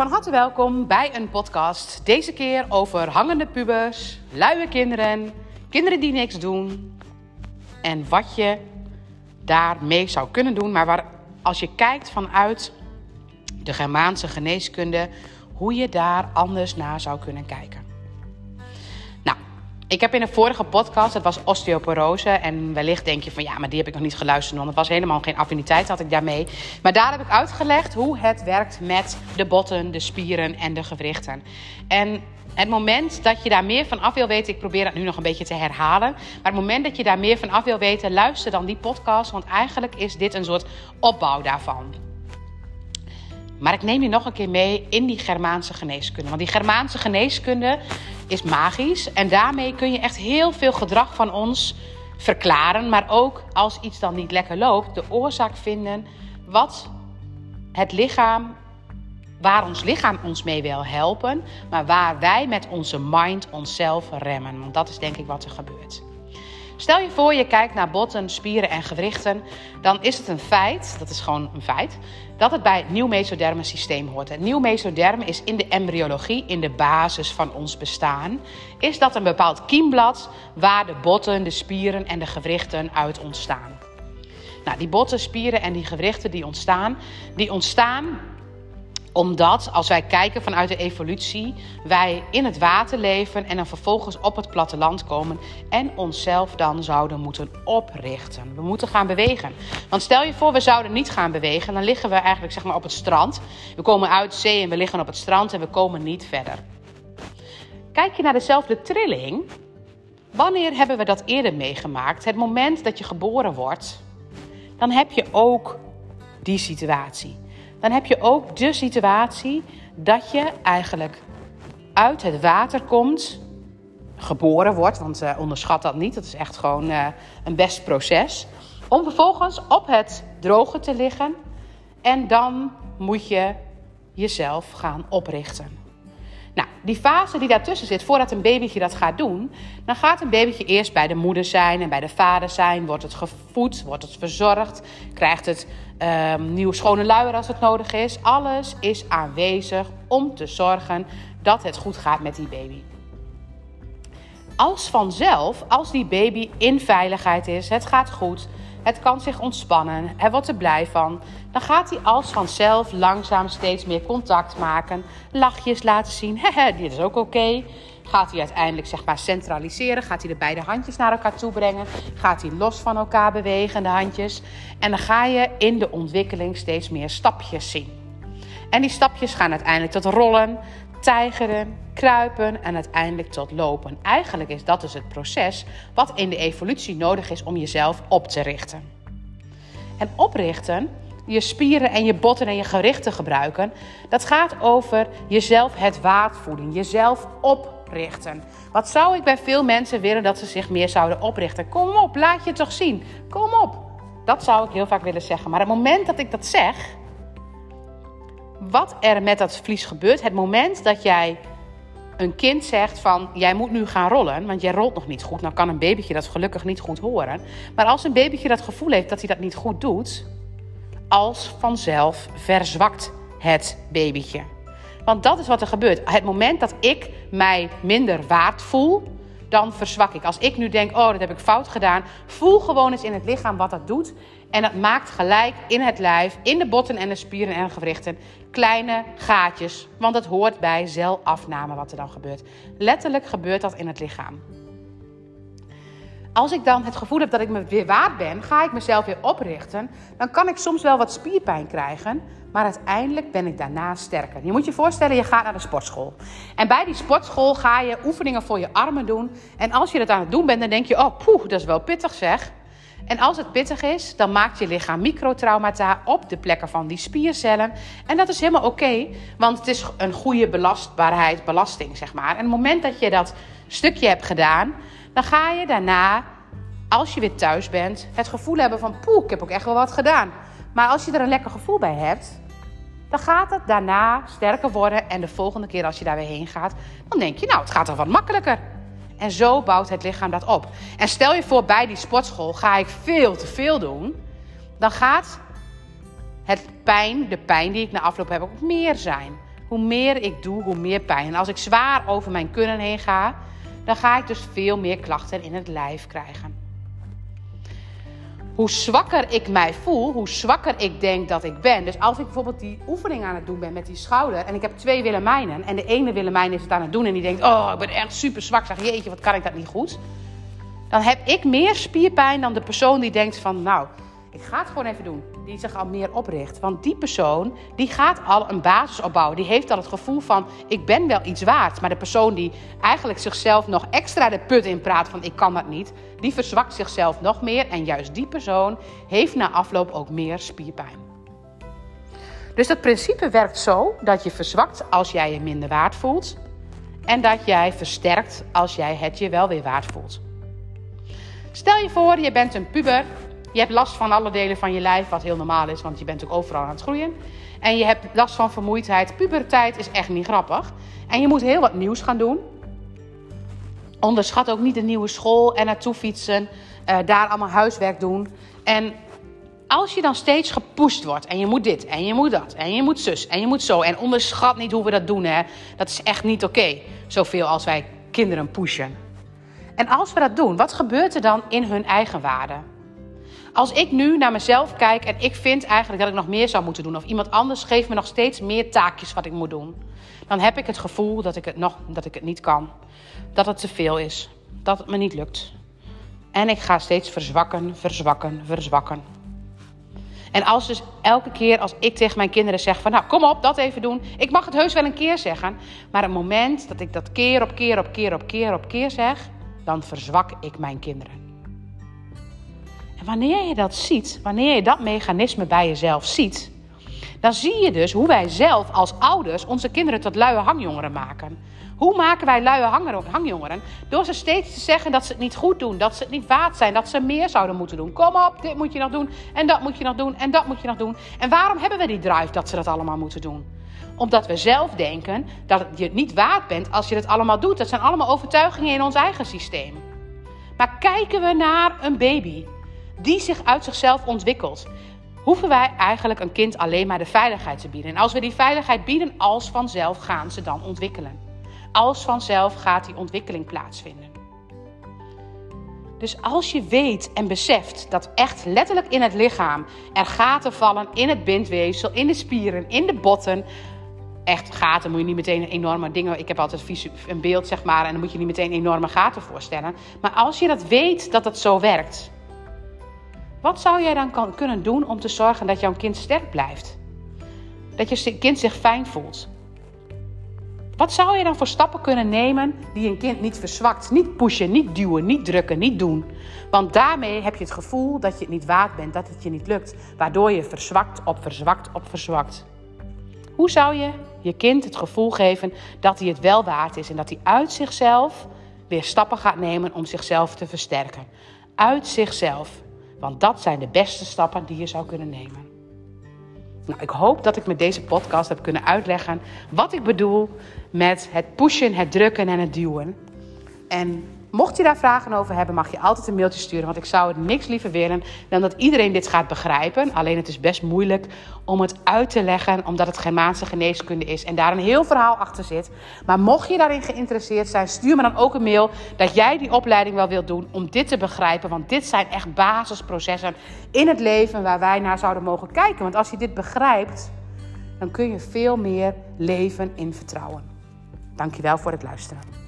Van harte welkom bij een podcast. Deze keer over hangende pubers, luie kinderen, kinderen die niks doen en wat je daarmee zou kunnen doen. Maar waar, als je kijkt vanuit de Germaanse geneeskunde, hoe je daar anders naar zou kunnen kijken. Ik heb in een vorige podcast, het was osteoporose. En wellicht denk je van ja, maar die heb ik nog niet geluisterd. Want het was helemaal geen affiniteit had ik daarmee. Maar daar heb ik uitgelegd hoe het werkt met de botten, de spieren en de gewrichten. En het moment dat je daar meer van af wil weten, ik probeer dat nu nog een beetje te herhalen. Maar het moment dat je daar meer van af wil weten, luister dan die podcast. Want eigenlijk is dit een soort opbouw daarvan. Maar ik neem je nog een keer mee in die Germaanse geneeskunde. Want die Germaanse geneeskunde is magisch. En daarmee kun je echt heel veel gedrag van ons verklaren. Maar ook als iets dan niet lekker loopt, de oorzaak vinden wat het lichaam, waar ons lichaam ons mee wil helpen. Maar waar wij met onze mind onszelf remmen. Want dat is denk ik wat er gebeurt. Stel je voor, je kijkt naar botten, spieren en gewrichten. Dan is het een feit, dat is gewoon een feit, dat het bij het nieuw mesoderme systeem hoort. Het nieuw mesoderme is in de embryologie, in de basis van ons bestaan, is dat een bepaald kiemblad waar de botten, de spieren en de gewrichten uit ontstaan. Nou, die botten, spieren en die gewrichten die ontstaan, die ontstaan omdat als wij kijken vanuit de evolutie, wij in het water leven en dan vervolgens op het platteland komen en onszelf dan zouden moeten oprichten. We moeten gaan bewegen. Want stel je voor, we zouden niet gaan bewegen, dan liggen we eigenlijk zeg maar op het strand. We komen uit zee en we liggen op het strand en we komen niet verder. Kijk je naar dezelfde trilling, wanneer hebben we dat eerder meegemaakt? Het moment dat je geboren wordt, dan heb je ook die situatie dan heb je ook de situatie dat je eigenlijk uit het water komt, geboren wordt, want uh, onderschat dat niet, dat is echt gewoon uh, een best proces, om vervolgens op het droge te liggen en dan moet je jezelf gaan oprichten. Nou, die fase die daartussen zit, voordat een babytje dat gaat doen, dan gaat een babytje eerst bij de moeder zijn en bij de vader zijn. Wordt het gevoed, wordt het verzorgd, krijgt het um, nieuwe schone luier als het nodig is. Alles is aanwezig om te zorgen dat het goed gaat met die baby. Als vanzelf, als die baby in veiligheid is, het gaat goed, het kan zich ontspannen, hij wordt er blij van, dan gaat hij als vanzelf langzaam steeds meer contact maken, lachjes laten zien, hehe, dit is ook oké. Gaat hij uiteindelijk zeg maar centraliseren? Gaat hij de beide handjes naar elkaar toe brengen? Gaat hij los van elkaar bewegen, de handjes? En dan ga je in de ontwikkeling steeds meer stapjes zien. En die stapjes gaan uiteindelijk tot rollen, tijgeren, kruipen en uiteindelijk tot lopen. Eigenlijk is dat dus het proces wat in de evolutie nodig is om jezelf op te richten. En oprichten, je spieren en je botten en je gerichten gebruiken, dat gaat over jezelf het waard voelen, jezelf oprichten. Wat zou ik bij veel mensen willen dat ze zich meer zouden oprichten? Kom op, laat je toch zien. Kom op. Dat zou ik heel vaak willen zeggen. Maar het moment dat ik dat zeg, wat er met dat vlies gebeurt, het moment dat jij een kind zegt van jij moet nu gaan rollen, want jij rolt nog niet goed. Nou kan een babytje dat gelukkig niet goed horen. Maar als een babytje dat gevoel heeft dat hij dat niet goed doet, als vanzelf verzwakt het babytje. Want dat is wat er gebeurt. Het moment dat ik mij minder waard voel, dan verzwak ik. Als ik nu denk, oh, dat heb ik fout gedaan, voel gewoon eens in het lichaam wat dat doet. En dat maakt gelijk in het lijf, in de botten en de spieren en gewrichten, kleine gaatjes. Want het hoort bij celafname wat er dan gebeurt. Letterlijk gebeurt dat in het lichaam. Als ik dan het gevoel heb dat ik me weer waard ben, ga ik mezelf weer oprichten. Dan kan ik soms wel wat spierpijn krijgen, maar uiteindelijk ben ik daarna sterker. Je moet je voorstellen, je gaat naar de sportschool. En bij die sportschool ga je oefeningen voor je armen doen. En als je dat aan het doen bent, dan denk je, oh poeh, dat is wel pittig zeg. En als het pittig is, dan maakt je lichaam microtraumata op de plekken van die spiercellen. En dat is helemaal oké, want het is een goede belastbaarheid, belasting, zeg maar. En het moment dat je dat stukje hebt gedaan, dan ga je daarna, als je weer thuis bent, het gevoel hebben van poeh, ik heb ook echt wel wat gedaan. Maar als je er een lekker gevoel bij hebt, dan gaat het daarna sterker worden. En de volgende keer als je daar weer heen gaat, dan denk je, nou, het gaat toch wat makkelijker. En zo bouwt het lichaam dat op. En stel je voor, bij die sportschool ga ik veel te veel doen. Dan gaat het pijn, de pijn die ik na afloop heb, ook meer zijn. hoe meer ik doe, hoe meer pijn. En als ik zwaar over mijn kunnen heen ga, dan ga ik dus veel meer klachten in het lijf krijgen. Hoe zwakker ik mij voel, hoe zwakker ik denk dat ik ben. Dus als ik bijvoorbeeld die oefening aan het doen ben met die schouder. En ik heb twee Willemijnen. En de ene Willemijn is het aan het doen. En die denkt, oh, ik ben echt super zwak. Zeg, jeetje, wat kan ik dat niet goed. Dan heb ik meer spierpijn dan de persoon die denkt van, nou, ik ga het gewoon even doen. Die zich al meer opricht. Want die persoon, die gaat al een basis opbouwen. Die heeft al het gevoel van, ik ben wel iets waard. Maar de persoon die eigenlijk zichzelf nog extra de put in praat van, ik kan dat niet. Die verzwakt zichzelf nog meer. En juist die persoon heeft na afloop ook meer spierpijn. Dus dat principe werkt zo dat je verzwakt als jij je minder waard voelt. En dat jij versterkt als jij het je wel weer waard voelt. Stel je voor, je bent een puber je hebt last van alle delen van je lijf, wat heel normaal is, want je bent ook overal aan het groeien. En je hebt last van vermoeidheid. Puberteit is echt niet grappig. En je moet heel wat nieuws gaan doen. Onderschat ook niet de nieuwe school en naartoe fietsen. Uh, daar allemaal huiswerk doen. En als je dan steeds gepusht wordt en je moet dit en je moet dat en je moet zus en je moet zo. En onderschat niet hoe we dat doen, hè. Dat is echt niet oké. Zoveel als wij kinderen pushen. En als we dat doen, wat gebeurt er dan in hun eigen waarde? Als ik nu naar mezelf kijk en ik vind eigenlijk dat ik nog meer zou moeten doen, of iemand anders geeft me nog steeds meer taakjes wat ik moet doen, dan heb ik het gevoel dat ik het, nog, dat ik het niet kan. Dat het te veel is. Dat het me niet lukt. En ik ga steeds verzwakken, verzwakken, verzwakken. En als dus elke keer als ik tegen mijn kinderen zeg van nou kom op, dat even doen. Ik mag het heus wel een keer zeggen. Maar het moment dat ik dat keer op keer op keer op keer op keer zeg, dan verzwak ik mijn kinderen. En wanneer je dat ziet, wanneer je dat mechanisme bij jezelf ziet, dan zie je dus hoe wij zelf als ouders onze kinderen tot luie hangjongeren maken. Hoe maken wij luie hangjongeren? Door ze steeds te zeggen dat ze het niet goed doen, dat ze het niet waard zijn, dat ze meer zouden moeten doen. Kom op, dit moet je nog doen en dat moet je nog doen en dat moet je nog doen. En waarom hebben we die drive dat ze dat allemaal moeten doen? Omdat we zelf denken dat je het niet waard bent als je het allemaal doet. Dat zijn allemaal overtuigingen in ons eigen systeem. Maar kijken we naar een baby die zich uit zichzelf ontwikkelt, hoeven wij eigenlijk een kind alleen maar de veiligheid te bieden. En als we die veiligheid bieden, als vanzelf gaan ze dan ontwikkelen. Als vanzelf gaat die ontwikkeling plaatsvinden. Dus als je weet en beseft dat echt letterlijk in het lichaam er gaten vallen in het bindweefsel, in de spieren, in de botten. Echt gaten moet je niet meteen enorme dingen. Ik heb altijd een beeld, zeg maar, en dan moet je niet meteen enorme gaten voorstellen. Maar als je dat weet dat het zo werkt, wat zou jij dan kunnen doen om te zorgen dat jouw kind sterk blijft? Dat je kind zich fijn voelt? Wat zou je dan voor stappen kunnen nemen die een kind niet verzwakt? Niet pushen, niet duwen, niet drukken, niet doen. Want daarmee heb je het gevoel dat je het niet waard bent, dat het je niet lukt. Waardoor je verzwakt op verzwakt op verzwakt. Hoe zou je je kind het gevoel geven dat hij het wel waard is en dat hij uit zichzelf weer stappen gaat nemen om zichzelf te versterken? Uit zichzelf. Want dat zijn de beste stappen die je zou kunnen nemen. Nou, ik hoop dat ik met deze podcast heb kunnen uitleggen wat ik bedoel met het pushen, het drukken en het duwen. En Mocht je daar vragen over hebben, mag je altijd een mailtje sturen. Want ik zou het niks liever willen dan dat iedereen dit gaat begrijpen. Alleen het is best moeilijk om het uit te leggen, omdat het Germaanse geneeskunde is en daar een heel verhaal achter zit. Maar mocht je daarin geïnteresseerd zijn, stuur me dan ook een mail dat jij die opleiding wel wilt doen om dit te begrijpen. Want dit zijn echt basisprocessen in het leven waar wij naar zouden mogen kijken. Want als je dit begrijpt, dan kun je veel meer leven in vertrouwen. Dankjewel voor het luisteren.